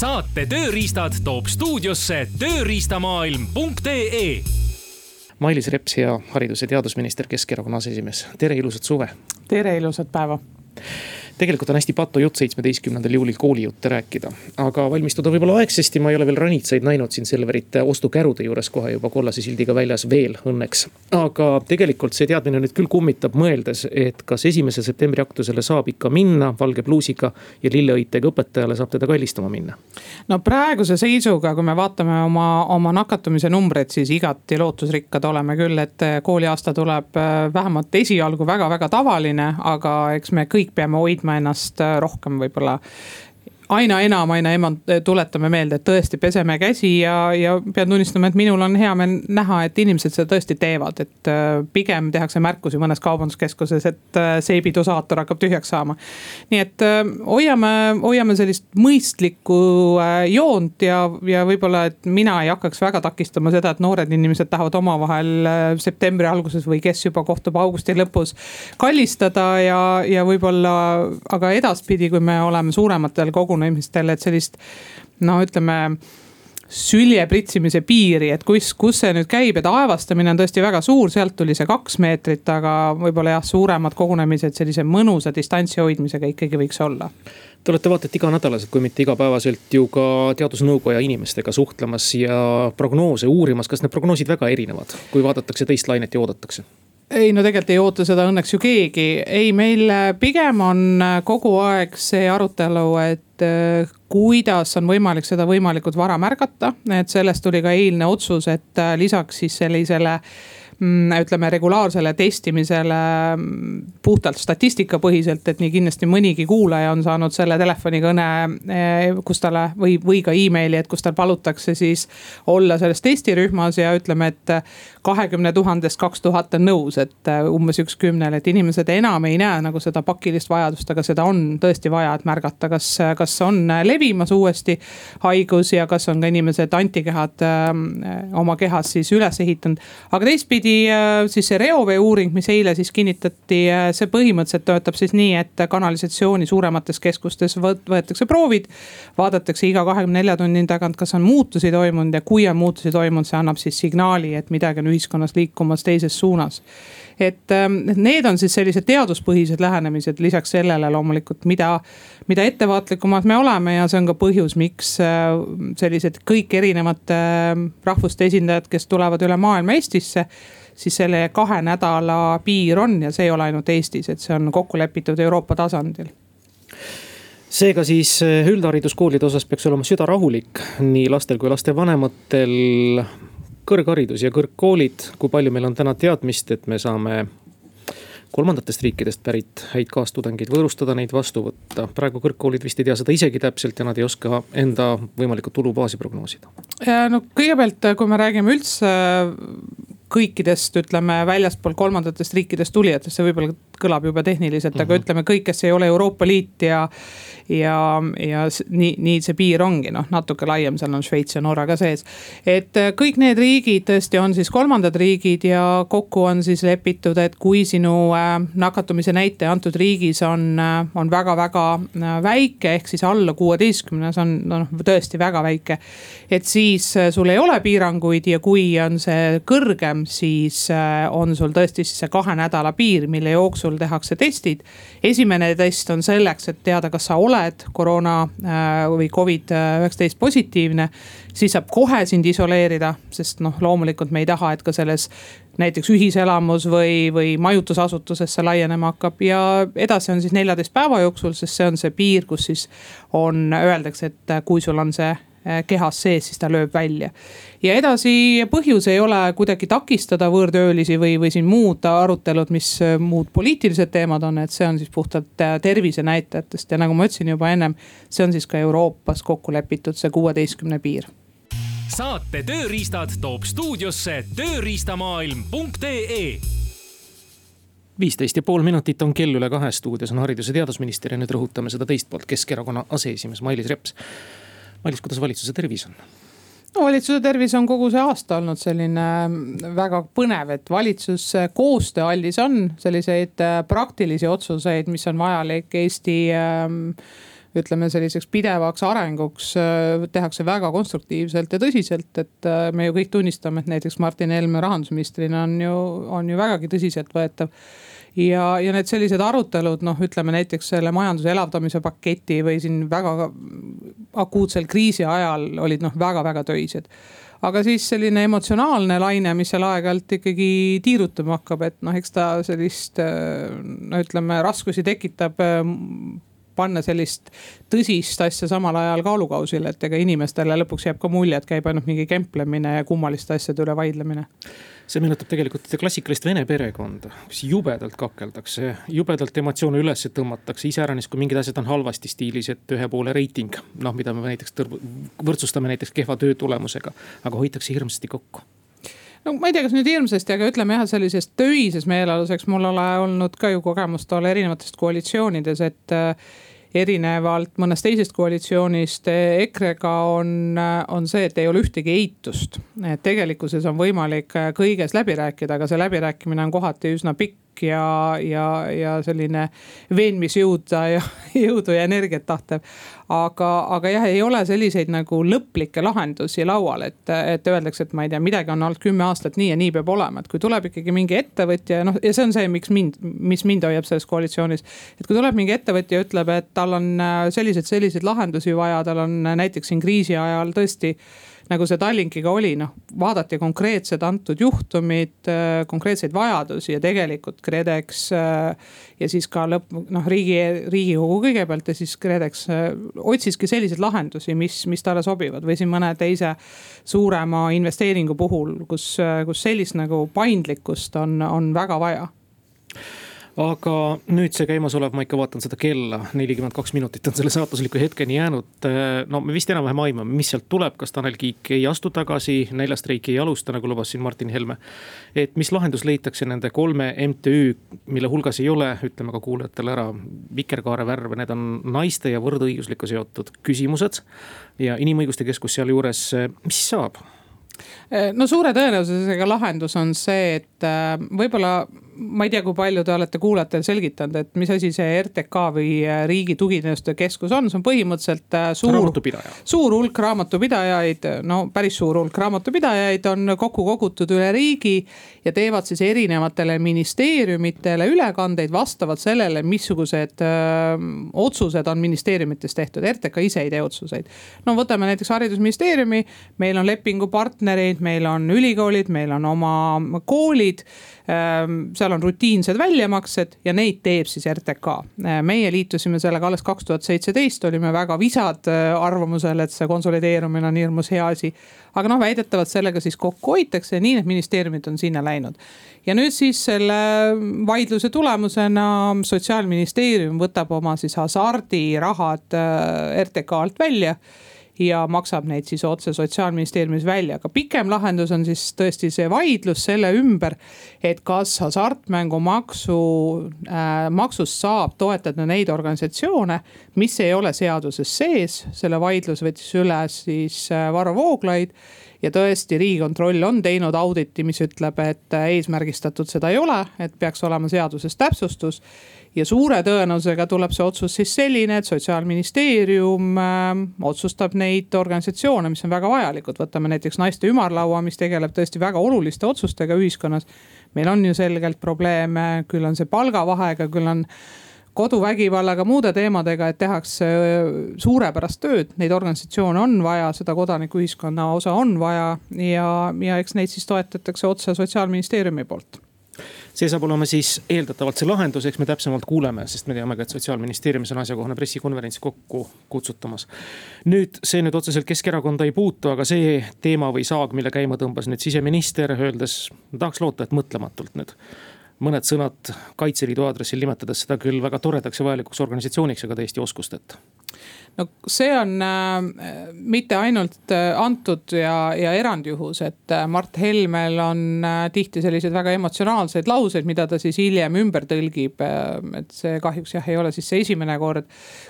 saate Tööriistad toob stuudiosse tööriistamaailm.ee Mailis Reps, hea haridus- ja teadusminister, Keskerakonna aseesimees, tere, ilusat suve. tere, ilusat päeva tegelikult on hästi patu jutt seitsmeteistkümnendal juulil koolijutte rääkida. aga valmistuda võib-olla aegsasti, ma ei ole veel ranitsaid näinud siin Selverite ostukärude juures kohe juba kollase sildiga väljas veel õnneks. aga tegelikult see teadmine nüüd küll kummitab, mõeldes, et kas esimese septembri aktusele saab ikka minna valge pluusiga ja lilleõitega õpetajale saab teda kallistama minna. no praeguse seisuga, kui me vaatame oma, oma nakatumise numbreid, siis igati lootusrikkad oleme küll, et kooliaasta tuleb äh, vähemalt esialgu väga-väga tavaline, aga eks me kõik peame hoidma hoidma ennast äh, rohkem võib-olla aina enam, aina enam tuletame meelde, et tõesti peseme käsi ja, ja pean tunnistama, et minul on hea meel näha, et inimesed seda tõesti teevad, et äh, pigem tehakse märkusi mõnes kaubanduskeskuses, et äh, seebidosaator hakkab tühjaks saama. nii et äh, hoiame, hoiame sellist mõistlikku joont ja, ja võib-olla, et mina ei hakkaks väga takistama seda, et noored inimesed tahavad omavahel septembri alguses või kes juba kohtub augusti lõpus kallistada ja, ja võib-olla, aga edaspidi, kui me oleme suurematel kogunemistel kogunemistel, et sellist no ütleme sülje pritsimise piiri, et kus, kus see nüüd käib, et aevastamine on tõesti väga suur, sealt tuli see kaks meetrit, aga võib-olla jah, suuremad kogunemised sellise mõnusa distantsi hoidmisega ikkagi võiks olla. Te olete vaata et iganädalaselt, kui mitte igapäevaselt ju ka teadusnõukoja inimestega suhtlemas ja prognoose uurimas, kas need prognoosid väga erinevad, kui vaadatakse teist lainet ja oodatakse? Ei no tegelikult ei oota seda õnneks ju keegi, ei meil äh, pigem on äh, kogu aeg see arutelu, et äh, kuidas on võimalik seda võimalikult vara märgata, et sellest tuli ka eilne otsus, et lisaks siis sellisele Mm, ütleme regulaarsele testimisele mm, puhtalt statistikapõhiselt, et nii kindlasti mõnigi kuulaja on saanud selle telefonikõne, kus talle või, või ka emaili, et kus tal palutakse siis olla selles testirühmas ja ütleme, et kahekümne tuhandest kaks tuhat on nõus, et eh, umbes üks kümnele, et inimesed enam ei näe nagu seda pakilist vajadust, aga seda on tõesti vaja, et märgata, kas, kas on levimas uuesti haigus ja kas on ka inimesed antikehad öö, oma kehas siis üles ehitanud. aga teistpidi äh, siis see reovee uuring, mis eile siis kinnitati, äh, see põhimõtteliselt töötab siis nii, et kanalisatsiooni suuremates keskustes võetakse proovid. vaadatakse iga kahekümne nelja tunni tagant, kas on muutusi toimunud ja kui on muutusi toimunud, see annab siis signaali, et midagi on ühiskonnas liikumas teises suunas et ähm, need on siis sellised teaduspõhised lähenemised, lisaks sellele loomulikult, mida, mida ettevaatlikumad me oleme ja see on ka põhjus, miks äh, sellised kõik erinevate rahvuste esindajad, kes tulevad üle maailma Eestisse siis selle kahe nädala piir on ja see ei ole ainult Eestis, et see on kokku lepitud Euroopa tasandil seega siis eh, üldhariduskoolide osas peaks olema süda rahulik nii lastel kui lastevanematel. Kõrgharidus ja kõrgkoolid, kui palju meil on täna teadmist, et me saame kolmandatest riikidest pärit häid kaastudengeid võõrustada, neid vastu võtta. praegu kõrgkoolid vist ei tea seda isegi täpselt ja nad ei oska enda võimalikku tulubaasi prognoosida. no kõigepealt, kui me räägime üldse kõikidest, ütleme väljaspool kolmandatest riikidest tulijatest, see võib-olla kõlab jube tehniliselt mm, -hmm. aga mhm. ütleme kõik, kes ei ole Euroopa Liit ja. ja, ja nii, nii see piir ongi noh, natuke laiem, seal on Šveits ja Norra ka sees. et äh, kõik need riigid tõesti on siis kolmandad riigid ja kokku on siis lepitud, et kui sinu äh, nakatumise näitaja antud riigis on, äh, on väga-väga väike, ehk siis alla kuueteistkümne, see on noh tõesti väga väike. et siis sul ei ole piiranguid ja kui on see kõrgem, siis on sul tõesti siis see kahe nädala piir, mille jooksul sul tehakse testid. esimene test on selleks, et teada, kas sa oled koroona äh, või Covid-19 positiivne. siis saab kohe sind isoleerida, sest noh, loomulikult me ei taha, et ka selles näiteks ühiselamus või, või majutusasutuses see laienema hakkab ja edasi on siis neljateist päeva jooksul, sest see on see piir, kus siis on, öeldakse, et kui sul on see Äh, kehas sees, siis ta lööb välja. ja edasi põhjus ei ole kuidagi takistada võõrtöölisi või, või siin muud arutelud, mis äh, muud poliitilised teemad on, et see on siis puhtalt äh, tervisenäitajatest ja nagu ma ütlesin juba ennem, see on siis ka Euroopas kokku lepitud, see kuueteistkümne piir. Saate Tööriistad toob stuudiosse tööriistamaailm.ee viisteist ja pool minutit on kell üle kahe, stuudios on haridus- ja teadusminister ja nüüd rõhutame seda teist poolt, Keskerakonna aseesimees Mailis Reps Mailis, kuidas valitsuse tervis on? no valitsuse tervis on kogu see aasta olnud selline mm, väga põnev, et valitsus koostööaldis on selliseid äh, praktilisi otsuseid, mis on vajalik Eesti ähm, ütleme selliseks pidevaks arenguks tehakse väga konstruktiivselt ja tõsiselt, et me ju kõik tunnistame, et näiteks Martin Helme rahandusministrina on ju, on ju vägagi tõsiseltvõetav ja, ja need sellised arutelud, noh, ütleme näiteks selle majanduse elavdamise paketi või siin väga akuutsel kriisi ajal olid noh, väga-väga töised. Aga siis selline emotsionaalne laine, mis seal aeg-ajalt ikkagi tiirutama hakkab, et noh, eks ta sellist no ütleme raskusi tekitab panna sellist tõsist asja samal ajal kaalukausile, et ega inimestele lõpuks jääb ka mulje, et käib ainult mingi kemplemine ja kummaliste asjade üle vaidlemine see meenutab tegelikult klassikalist vene perekonda, kus jubedalt kakeldakse, jubedalt emotsioone üles tõmmatakse, iseäranis kui mingid asjad on halvasti stiilis, et ühe poole reiting. noh, mida me näiteks võrdsustame näiteks kehva töö tulemusega, aga hoitakse hirmsasti kokku no ma ei tea, kas nüüd hirmsasti, aga ütleme jah, sellises töises meeleolus, eks mul ole olnud ka ju kogemust olla erinevates koalitsioonides, et erinevalt mõnest teisest koalitsioonist EKRE-ga on, on see, et ei ole ühtegi eitust. et tegelikkuses on võimalik kõiges läbi rääkida, aga see läbirääkimine on kohati üsna pikk tark ja, ja, ja selline veenmisjõud ja jõudu ja energiat tahtev. aga, aga jah, ei ole selliseid nagu lõplikke lahendusi laual, et, et öeldakse, et ma ei tea, midagi on olnud kümme aastat nii ja nii peab olema, et kui tuleb ikkagi mingi ettevõtja, noh ja see on see, miks mind, mis mind hoiab selles koalitsioonis. et kui tuleb mingi ettevõtja ja ütleb, et tal on selliseid, selliseid lahendusi vaja, tal on näiteks siin kriisi ajal tõesti nagu see Tallinkiga oli, noh vaadati konkreetsed antud juhtumid, äh, konkreetseid vajadusi ja tegelikult KredEx. Äh, ja siis ka lõpp, noh riigi, riigikogu kõigepealt ja siis KredEx äh, otsiski selliseid lahendusi, mis, mis talle sobivad või siin mõne teise suurema investeeringu puhul, kus, kus sellist nagu paindlikkust on, on väga vaja aga nüüd see käimasolev, ma ikka vaatan seda kella, nelikümmend kaks minutit on selle saatusliku hetkeni jäänud. no me vist enam-vähem aimame, mis sealt tuleb, kas Tanel Kiik ei astu tagasi, näljastreiki ei alusta, nagu lubas siin Martin Helme. et mis lahendus leitakse nende kolme MTÜ, mille hulgas ei ole, ütleme ka kuulajatele ära, vikerkaare värve, need on naiste ja võrdõiguslikku seotud küsimused. ja Inimõiguste Keskus sealjuures, mis saab? no suure tõenäosusega lahendus on see, et äh, võib-olla ma ei tea, kui palju te olete kuulajatele selgitanud, et mis asi see RTK või äh, Riigi Tugiteenuste Keskus on, see on põhimõtteliselt äh, suur, suur hulk raamatupidajaid, no päris suur hulk raamatupidajaid on kokku kogutud üle riigi. ja teevad siis erinevatele ministeeriumitele ülekandeid vastavalt sellele, missugused öö, äh, otsused on ministeeriumites tehtud, RTK ise ei tee otsuseid. no võtame näiteks haridusministeeriumi, meil on lepingupartnereid, meil on ülikoolid, meil on oma koolid seal on rutiinsed väljamaksed ja neid teeb siis RTK. Ehm, meie liitusime sellega alles kaks tuhat seitseteist, olime väga visad äh, arvamusel, et see konsolideerumine on hirmus hea asi. aga noh, väidetavalt sellega siis kokku hoitakse nii need ministeeriumid on sinna läinud. ja nüüd siis selle vaidluse tulemusena sotsiaalministeerium võtab oma siis hasardirahad RTK alt välja ja maksab neid siis otse sotsiaalministeeriumis välja, aga pikem lahendus on siis tõesti see vaidlus selle ümber. et kas hasartmängumaksu äh,, maksust saab toetada neid organisatsioone, mis ei ole seaduses sees, selle vaidluse võttis üle siis äh, Varro Vooglaid ja tõesti, riigikontroll on teinud auditi, mis ütleb, et eesmärgistatud seda ei ole, et peaks olema seaduses täpsustus. ja suure tõenäosusega tuleb see otsus siis selline, et sotsiaalministeerium äh, otsustab neid organisatsioone, mis on väga vajalikud, võtame näiteks naiste ümarlaua, mis tegeleb tõesti väga oluliste otsustega ühiskonnas. meil on ju selgelt probleeme, küll on see palgavahega, küll on koduvägivallaga, muude teemadega, et tehakse suurepärast tööd, neid organisatsioone on vaja, seda kodanikuühiskonna osa on vaja ja, ja eks neid siis toetatakse otse sotsiaalministeeriumi poolt. See saab olema siis eeldatavalt see lahendus, eks me täpsemalt kuuleme, sest me teame ka, et sotsiaalministeeriumis on asjakohane pressikonverents kokku kutsutamas. nüüd see nüüd otseselt Keskerakonda ei puutu, aga see teema või saag, mille käima tõmbas nüüd siseminister, öeldes, tahaks loota, et mõtlematult nüüd mõned sõnad Kaitseliidu aadressil, nimetades seda küll väga toredaks ja vajalikuks organisatsiooniks, aga täiesti oskusteta no see on äh, mitte ainult äh, antud ja, ja erandjuhus, et äh, Mart Helmel on äh, tihti selliseid väga emotsionaalseid lauseid, mida ta siis hiljem ümber tõlgib äh,. et see kahjuks jah, ei ole siis see esimene kord.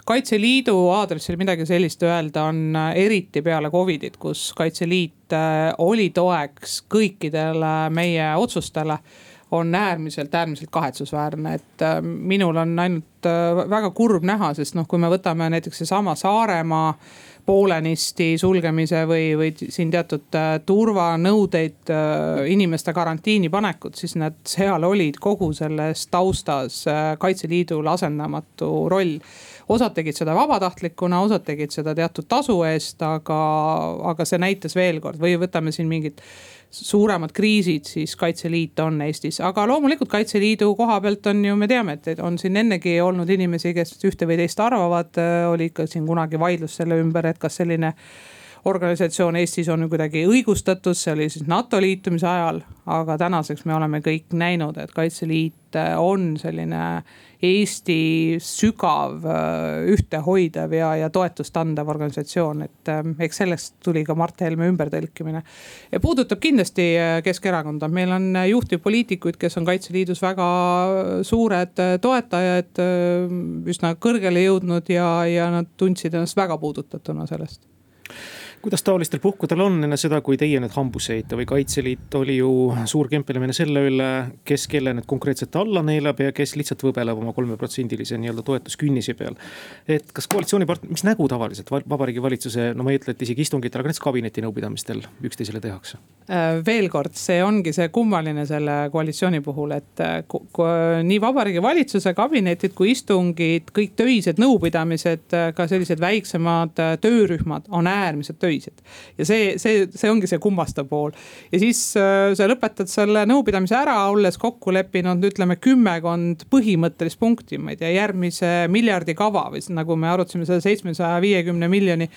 kaitseliidu aadressil midagi sellist öelda on äh, eriti peale Covidit, kus Kaitseliit oli toeks kõikidele meie otsustele on äärmiselt, äärmiselt kahetsusväärne, et äh, minul on ainult äh, väga kurb näha, sest noh, kui me võtame näiteks seesama Saaremaa poolenisti sulgemise või, või siin teatud äh, turvanõudeid inimeste karantiini panekut, siis nad seal olid kogu selles taustas Kaitseliidul asendamatu roll. Osad tegid seda vabatahtlikuna, osad tegid seda teatud tasu eest, aga, aga see näitas veel kord või võtame siin mingid suuremad kriisid, siis Kaitseliit on Eestis, aga loomulikult Kaitseliidu koha pealt on ju, me teame, et on siin ennegi olnud inimesi, kes ühte või teist arvavad, oli ikka siin kunagi vaidlus selle ümber, et kas selline organisatsioon Eestis on kuidagi õigustatud, see oli siis NATO liitumise ajal. aga tänaseks me oleme kõik näinud, et Kaitseliit on selline Eesti sügav äh, ühtehoidev ja, ja toetust andev organisatsioon, et äh, eks sellest tuli ka Mart Helme ümbertõlkimine. ja puudutab kindlasti äh, Keskerakonda, meil on juhtivpoliitikuid, kes on Kaitseliidus väga suured toetajad, üsna kõrgele jõudnud ja, ja nad tundsid ennast väga puudutatuna sellest kuidas taolistel puhkudel on enne seda, kui teie nüüd hambusse jäite või Kaitseliit oli ju suur kempelemine selle üle, kes kelle nüüd konkreetselt alla neelab ja kes lihtsalt võbeleb oma kolmeprotsendilise nii-öelda toetuskünnise peal. et kas koalitsioonipartner, mis nägu tavaliselt Vabariigi Valitsuse, no ma ei ütle, et isegi istungitel, aga näiteks kabinetinõupidamistel üksteisele tehakse? Äh, veel kord, see ongi see kummaline selle koalitsiooni puhul, et äh, nii Vabariigi Valitsuse kabinetid kui istungid, kõik töised nõupidamised, äh, ka sellised väiksemad töörühmad on äärmiselt töised töised. ja see, see, see ongi see kummastav pool. ja siis äh, sa lõpetad selle nõupidamise ära, olles kokku leppinud, ütleme kümmekond põhimõttelist punkti, ma ei tea, järgmise miljardi kava või nagu me arutasime seda seitsmesaja viiekümne miljoni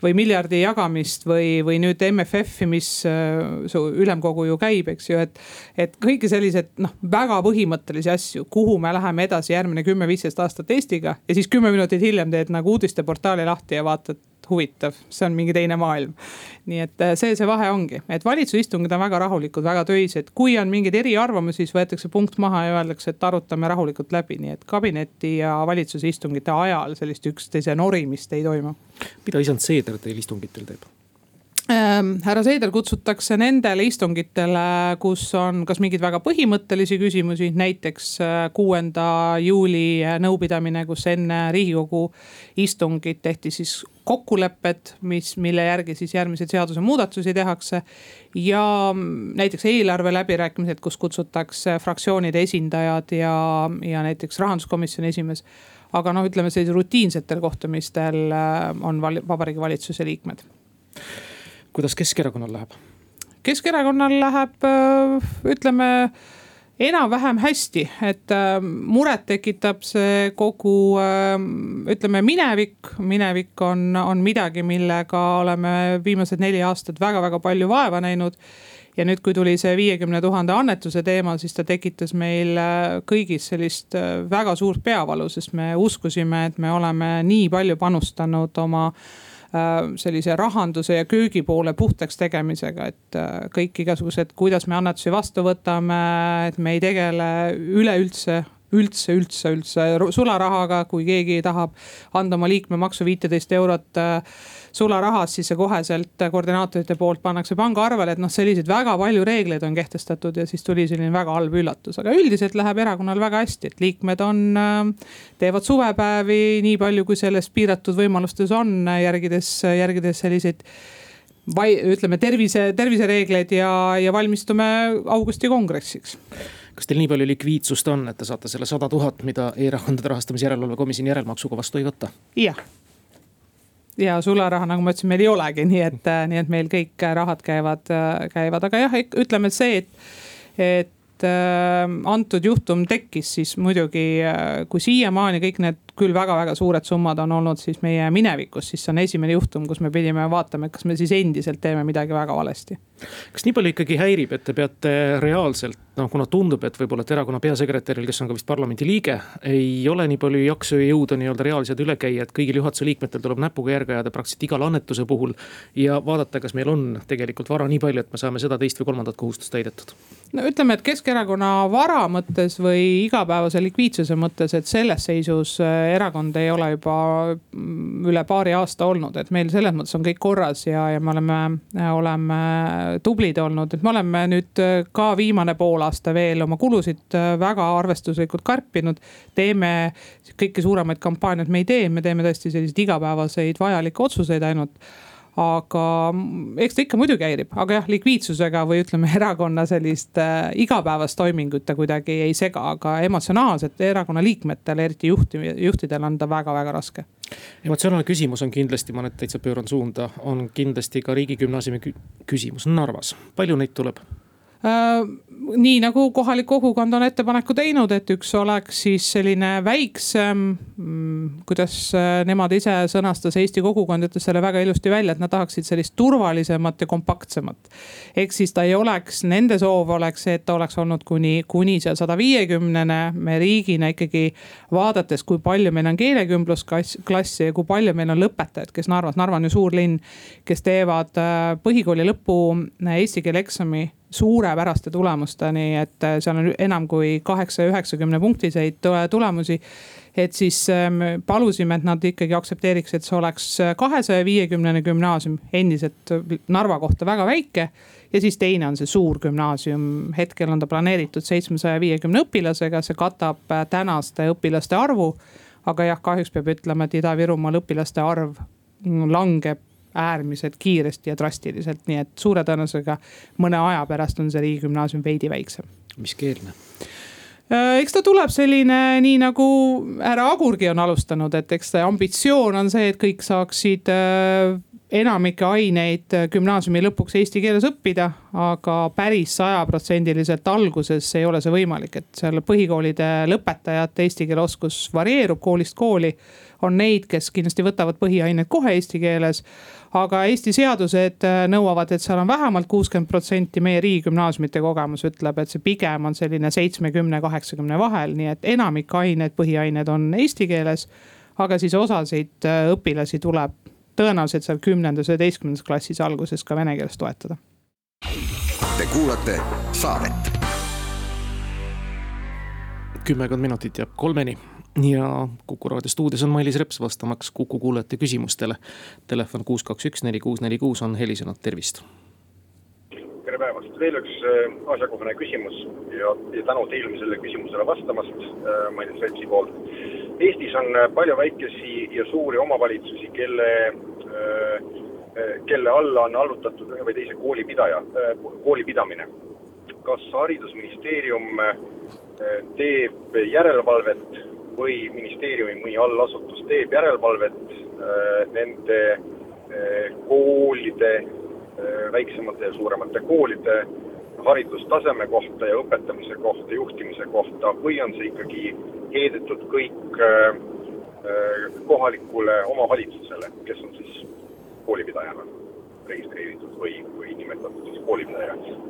või miljardi jagamist või, või nüüd MFF-i, mis äh, su ülemkogu ju käib, eks ju, et. et kõiki selliseid noh, väga põhimõttelisi asju, kuhu me läheme edasi järgmine kümme-viisteist aastat Eestiga ja siis kümme minutit hiljem teed nagu uudisteportaali lahti ja vaatad huvitav, see on mingi teine maailm. nii et äh, see, see vahe ongi, et valitsuse istungid on väga rahulikud, väga töised, kui on mingeid eriarvamusi, siis võetakse punkt maha ja öeldakse, et arutame rahulikult läbi, nii et kabineti ja valitsuse istungite ajal sellist üksteise norimist ei toimu. mida isand Seeder teil istungitel teeb? Ähm, härra Seeder kutsutakse nendele istungitele, kus on kas mingeid väga põhimõttelisi küsimusi, näiteks äh, kuuenda juuli nõupidamine, kus enne riigikogu istungit tehti siis kokkulepped, mis, mille järgi siis järgmiseid seadusemuudatusi tehakse. ja mm, näiteks eelarve läbirääkimised, kus kutsutakse fraktsioonide esindajad ja, ja näiteks rahanduskomisjoni esimees. aga noh, ütleme sellisel rutiinsetel kohtumistel äh, on Vabariigi Valitsuse liikmed kuidas Keskerakonnal läheb? Keskerakonnal läheb, äh, ütleme enam-vähem hästi, et äh, muret tekitab see kogu äh, ütleme minevik. minevik on, on midagi, millega oleme viimased neli aastat väga-väga palju vaeva näinud. ja nüüd, kui tuli see viiekümne tuhande annetuse teema, siis ta tekitas meil kõigis sellist väga suurt peavalu, sest me uskusime, et me oleme nii palju panustanud oma Äh, sellise rahanduse ja köögipoole puhtaks tegemisega, et äh, kõik igasugused, kuidas me annetusi vastu võtame, et me ei tegele üleüldse üldse, üldse, üldse sularahaga, kui keegi tahab anda oma liikmemaksu viiteist eurot äh, sularahas, siis see koheselt koordinaatorite poolt pannakse pangaarvele, et noh, selliseid väga palju reegleid on kehtestatud ja siis tuli selline väga halb üllatus, aga üldiselt läheb erakonnal väga hästi, et liikmed on, äh, teevad suvepäevi nii palju, kui selles piiratud võimalustes on, järgides, järgides selliseid vai-, ütleme tervise, tervisereegleid ja, ja valmistume augusti kongressiks kas teil nii palju likviidsust on, et te saate selle sada tuhat, mida erakondade rahastamise järelevalve komisjoni järelmaksuga vastu ei võta? jah. ja sularaha, nagu ma ütlesin, meil ei olegi, nii et, nii et meil kõik rahad käivad, käivad, aga jah, ütleme, et see, et, et äh, antud juhtum tekkis, siis muidugi äh, kui siiamaani kõik need küll väga-väga suured summad on olnud siis meie minevikus, siis see on esimene juhtum, kus me pidime vaatama, et kas me siis endiselt teeme midagi väga valesti. kas nii palju ikkagi häirib, et te peate reaalselt noh, kuna tundub, et võib-olla, et erakonna peasekretäril, kes on ka vist parlamendi liige, ei ole nii palju jaksu ja jõudu nii-öelda reaalselt üle käia, et kõigil juhatuse liikmetel tuleb näpuga järge ajada praktiliselt igale annetuse puhul. ja vaadata, kas meil on tegelikult vara nii palju, et me saame seda, teist või kolmandat kohustust täidetud. no ütleme, et Keskerakonna vara mõttes või igapäevase likviidsuse mõttes, et selles seisus erakond ei ole juba mm, üle paari aasta olnud, et meil selles mõttes on kõik korras ja, ja me oleme, oleme tublid olnud, et me oleme nüüd ka viimane poolaasta veel oma kulusid väga arvestuslikult kärpinud. teeme kõiki suuremaid kampaaniaid me ei tee, me teeme tõesti selliseid igapäevaseid vajalikke otsuseid ainult aga eks ta ikka muidugi häirib, aga jah, likviidsusega või ütleme, erakonna sellist äh, igapäevast toimingut ta kuidagi ei sega, aga emotsionaalselt erakonna liikmetele, eriti juhti, juhtidele on ta väga-väga raske. emotsionaalne küsimus on kindlasti, ma nüüd täitsa pööran suunda, on kindlasti ka riigigümnaasiumi küsimus Narvas, palju neid tuleb? Äh, nii nagu kohalik kogukond on ettepaneku teinud, et üks oleks siis selline väiksem, mm, kuidas äh, nemad ise sõnastas, Eesti kogukond ütles selle väga ilusti välja, et nad tahaksid sellist turvalisemat ja kompaktsemat. ehk siis ta ei oleks, nende soov oleks see, et ta oleks olnud kuni, kuni seal sada viiekümnene, me riigina ikkagi vaadates, kui palju meil on keelekümblusklassi ja kui palju meil on lõpetajaid, kes Narvas, Narva on ju suur linn, kes teevad äh, põhikooli lõpu eesti keele eksami suurepäraste tulemusteni, et äh, seal on enam kui kaheksa, üheksakümne punktiseid tulemusi. et siis ähm, palusime, et nad ikkagi aktsepteeriks, et see oleks kahesaja viiekümnene gümnaasium, endiselt Narva kohta väga väike. ja siis teine on see suur gümnaasium, hetkel on ta planeeritud seitsmesaja viiekümne õpilasega, see katab äh, tänaste õpilaste arvu. aga jah, kahjuks peab ütlema, et Ida-Virumaal õpilaste arv langeb äärmiselt kiiresti ja drastiliselt, nii et suure tõenäosusega mõne aja pärast on see riigigümnaasium veidi väiksem. mis keelne? Äh, eks ta tuleb selline, nii nagu härra Agurgi on alustanud, et eks see ambitsioon on see, et kõik saaksid äh, enamikke aineid gümnaasiumi lõpuks eesti keeles õppida, aga päris sajaprotsendiliselt alguses ei ole see võimalik, et seal põhikoolide lõpetajate eesti keele oskus varieerub koolist kooli. On neid, kes kindlasti võtavad põhiained kohe eesti keeles aga Eesti seadused äh, nõuavad, et seal on vähemalt kuuskümmend protsenti, meie riigigümnaasiumite kogemus ütleb, et see pigem on selline seitsmekümne, kaheksakümne vahel, nii et enamik ained, põhiained on eesti keeles. aga siis osasid äh, õpilasi tuleb tõenäoliselt seal kümnendas, üheteistkümnendas klassis alguses ka vene keeles toetada. Te kuulate saadet. kümmekond minutit jääb kolmeni ja Kuku raadio stuudios on Mailis Reps vastamaks Kuku kuulajate küsimustele. Telefon kuus, kaks, üks, neli, kuus, neli, kuus on helisenud, tervist. tere päevast, veel üks äh, asjakohane küsimus ja, ja tänud eelmisele küsimusele vastamast äh, Mailis Repsi poolt. Eestis on äh, palju väikesi ja suuri omavalitsusi, kelle kelle alla on allutatud ühe või teise koolipidaja, kooli pidamine. kas haridusministeerium teeb järelevalvet või ministeeriumi mõni allasutus teeb järelevalvet äh, nende äh, koolide, äh, väiksemate ja suuremate koolide haridustaseme kohta ja õpetamise kohta, juhtimise kohta või on see ikkagi heidetud kõik kohalikule omavalitsusele, kes on siis koolipidajana registreeritud või, või nimetatud siis koolipidajaks?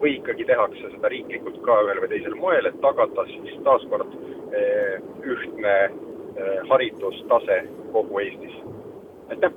või ikkagi tehakse seda riiklikult ka ühel või teisel moel, et tagada siis taaskord ühtne eh, haridustase kogu Eestis. aitäh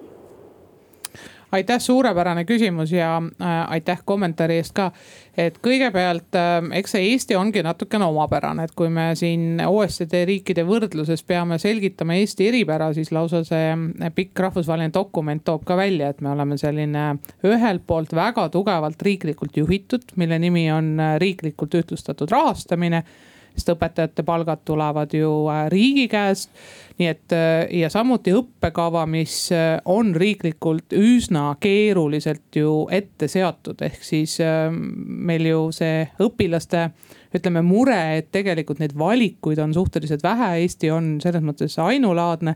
aitäh, suurepärane küsimus ja äh, aitäh kommentaari eest ka. et kõigepealt äh, eks see Eesti ongi natukene omapärane, et kui me siin OECD riikide võrdluses peame selgitama Eesti eripära, siis lausa see äh, pikk rahvusvaheline dokument toob ka välja, et me oleme selline ühelt poolt väga tugevalt riiklikult juhitud, mille nimi on riiklikult ühtlustatud rahastamine sest õpetajate palgad tulevad ju äh, riigi käest. nii et äh, ja samuti õppekava, mis äh, on riiklikult üsna keeruliselt ju ette seatud, ehk siis meil ju see õpilaste ütleme mure, et tegelikult neid valikuid on suhteliselt vähe, Eesti on selles mõttes ainulaadne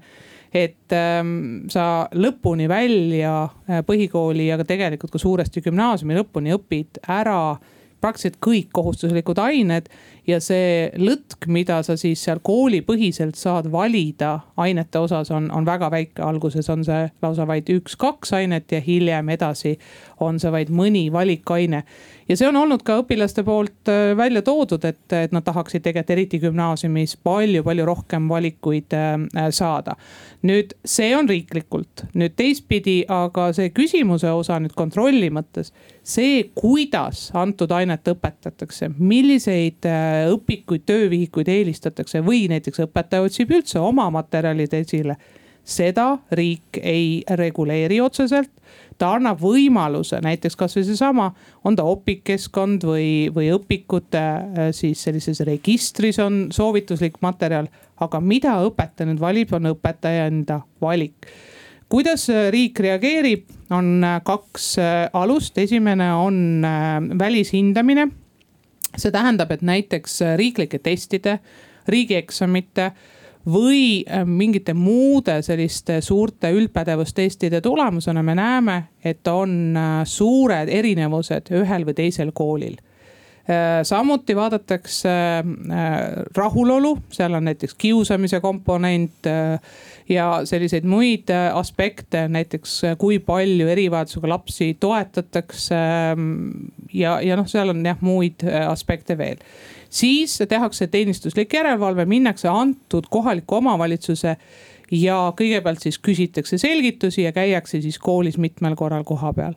et ähm, sa lõpuni välja põhikooli, aga tegelikult ka suuresti gümnaasiumi lõpuni õpid ära praktiliselt kõik kohustuslikud ained ja see lõtk, mida sa siis seal koolipõhiselt saad valida ainete osas on, on väga väike. alguses on see lausa vaid üks-kaks ainet ja hiljem edasi on see vaid mõni valikaine. ja see on olnud ka õpilaste poolt äh, välja toodud, et, et nad tahaksid tegelikult eriti gümnaasiumis palju-palju rohkem valikuid äh, saada. nüüd see on riiklikult, nüüd teistpidi, aga see küsimuse osa nüüd kontrolli mõttes see, kuidas antud ainet õpetatakse, milliseid äh, õpikuid, töövihikuid eelistatakse või näiteks õpetaja otsib üldse oma materjalid esile. seda riik ei reguleeri otseselt ta annab võimaluse näiteks kasvõi seesama, on ta opikkeskkond või, või õpikute äh, siis sellises registris on soovituslik materjal. aga mida õpetaja nüüd valib, on õpetaja enda valik kuidas äh, riik reageerib, on äh, kaks alust, esimene on välishindamine. see tähendab, et näiteks riiklike testide, riigieksamite või äh, mingite muude selliste suurte üldpädevustestide tulemusena me näeme, et on äh, suured erinevused ühel või teisel koolil samuti vaadatakse rahulolu, seal on näiteks kiusamise komponent ja selliseid muid aspekte, näiteks kui palju erivajadusega lapsi toetatakse. ja, ja noh, seal on jah muid aspekte veel siis tehakse teenistuslik järelevalve, minnakse antud kohaliku omavalitsuse ja kõigepealt siis küsitakse selgitusi ja käiakse siis koolis mitmel korral koha peal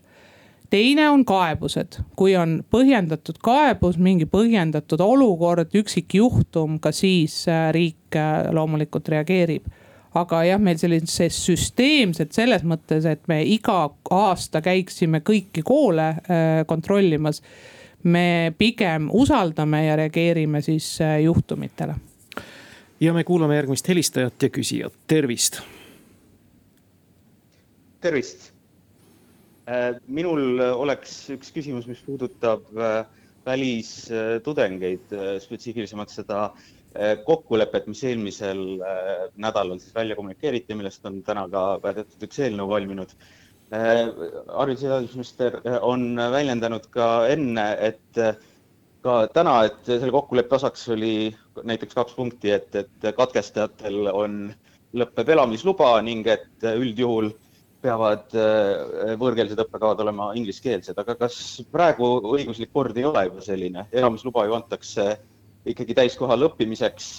teine on kaebused, kui on põhjendatud kaebus, mingi põhjendatud olukord, üksikjuhtum, ka siis äh, riik äh, loomulikult reageerib. aga jah, meil sellise süsteemselt selles mõttes, et me iga aasta käiksime kõiki koole äh, kontrollimas me pigem usaldame ja reageerime siis juhtumitele. ja me kuulame järgmist helistajat ja küsijat, tervist. tervist. Äh, minul oleks üks küsimus, mis puudutab äh, välistudengeid, spetsiifilisemalt seda kokkulepet, mis eelmisel nädalal siis välja kommunikeeriti, millest on täna ka väidetud üks eelnõu valminud. Äh, haridus- ja teadusminister äh, on väljendanud ka enne, et äh, ka täna, et selle kokkuleppe osaks oli näiteks kaks punkti, et, et katkestajatel on, lõpeb elamisluba ning et üldjuhul peavad võõrkeelsed õppekavad olema ingliskeelsed, aga kas praegu õiguslik kord ei ole juba selline, elamisluba ju antakse ikkagi täiskohal õppimiseks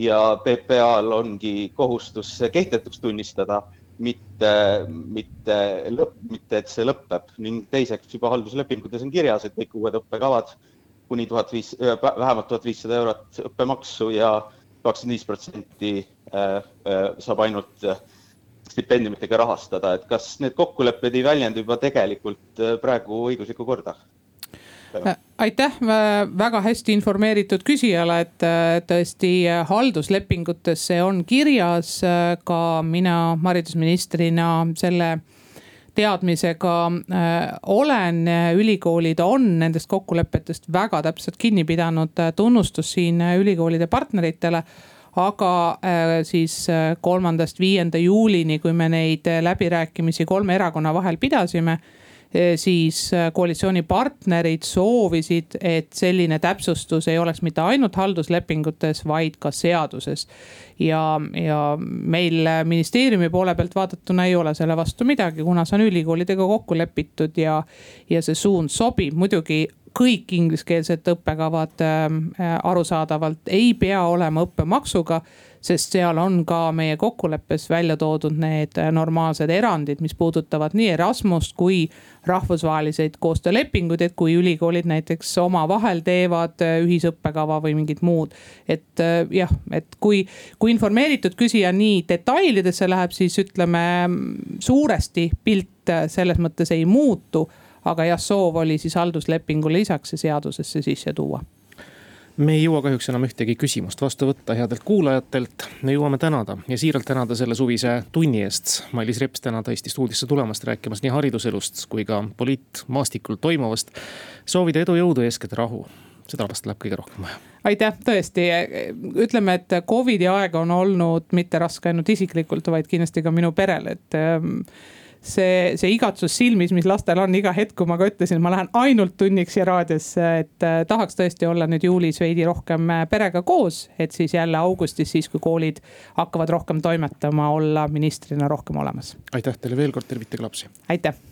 ja PPA-l ongi kohustus kehtetuks tunnistada mitte, mitte lõpp, mitte et see lõpeb. Ning teiseks juba halduslepingutes on kirjas, et kõik uued õppekavad kuni tuhat viis, vähemalt tuhat viissada eurot õppemaksu ja kakskümmend viis protsenti äh, äh, saab ainult äh, stipendiumitega rahastada, et kas need kokkulepped ei väljenda juba tegelikult praegu õiguslikku korda? Äh, aitäh väga hästi informeeritud küsijale, et äh, tõesti äh, halduslepingutes see on kirjas. ka mina haridusministrina selle teadmisega olen, ülikoolid on nendest kokkulepetest väga täpselt kinni pidanud, tunnustus siin ülikoolide partneritele aga siis kolmandast viienda juulini, kui me neid läbirääkimisi kolme erakonna vahel pidasime siis koalitsioonipartnerid soovisid, et selline täpsustus ei oleks mitte ainult halduslepingutes, vaid ka seaduses. ja, ja meil ministeeriumi poole pealt vaadatuna ei ole selle vastu midagi, kuna see on ülikoolidega kokku lepitud ja, ja see suund sobib muidugi kõik ingliskeelsed õppekavad äh, arusaadavalt ei pea olema õppemaksuga sest seal on ka meie kokkuleppes välja toodud need normaalsed erandid, mis puudutavad nii Erasmust kui rahvusvaheliseid koostöölepinguid, et kui ülikoolid näiteks omavahel teevad ühisõppekava või mingit muud. et jah, et kui, kui informeeritud küsija nii detailidesse läheb, siis ütleme suuresti pilt selles mõttes ei muutu aga jah, soov oli siis halduslepingule lisaks see seadusesse sisse tuua me ei jõua kahjuks enam ühtegi küsimust vastu võtta headelt kuulajatelt. me jõuame tänada ja siiralt tänada selle suvise tunni eest. Mailis Reps tänada Eesti stuudiosse tulemast rääkimas nii hariduselust kui ka poliitmaastikul toimuvast. soovida edu, jõudu, eeskätt rahu seda vast läheb kõige rohkem vaja. aitäh, tõesti, ütleme, et Covidi aeg on olnud mitte raske ainult isiklikult, vaid kindlasti ka minu perele, et ähm, see, see igatsus silmis, mis lastel on iga hetk, kui ma ka ütlesin, ma lähen ainult tunniks siia raadiosse, et äh, tahaks tõesti olla nüüd juulis veidi rohkem äh, perega koos. et siis jälle augustis, siis kui koolid hakkavad rohkem toimetama, olla ministrina rohkem olemas. aitäh teile veel kord, tervitage lapsi. aitäh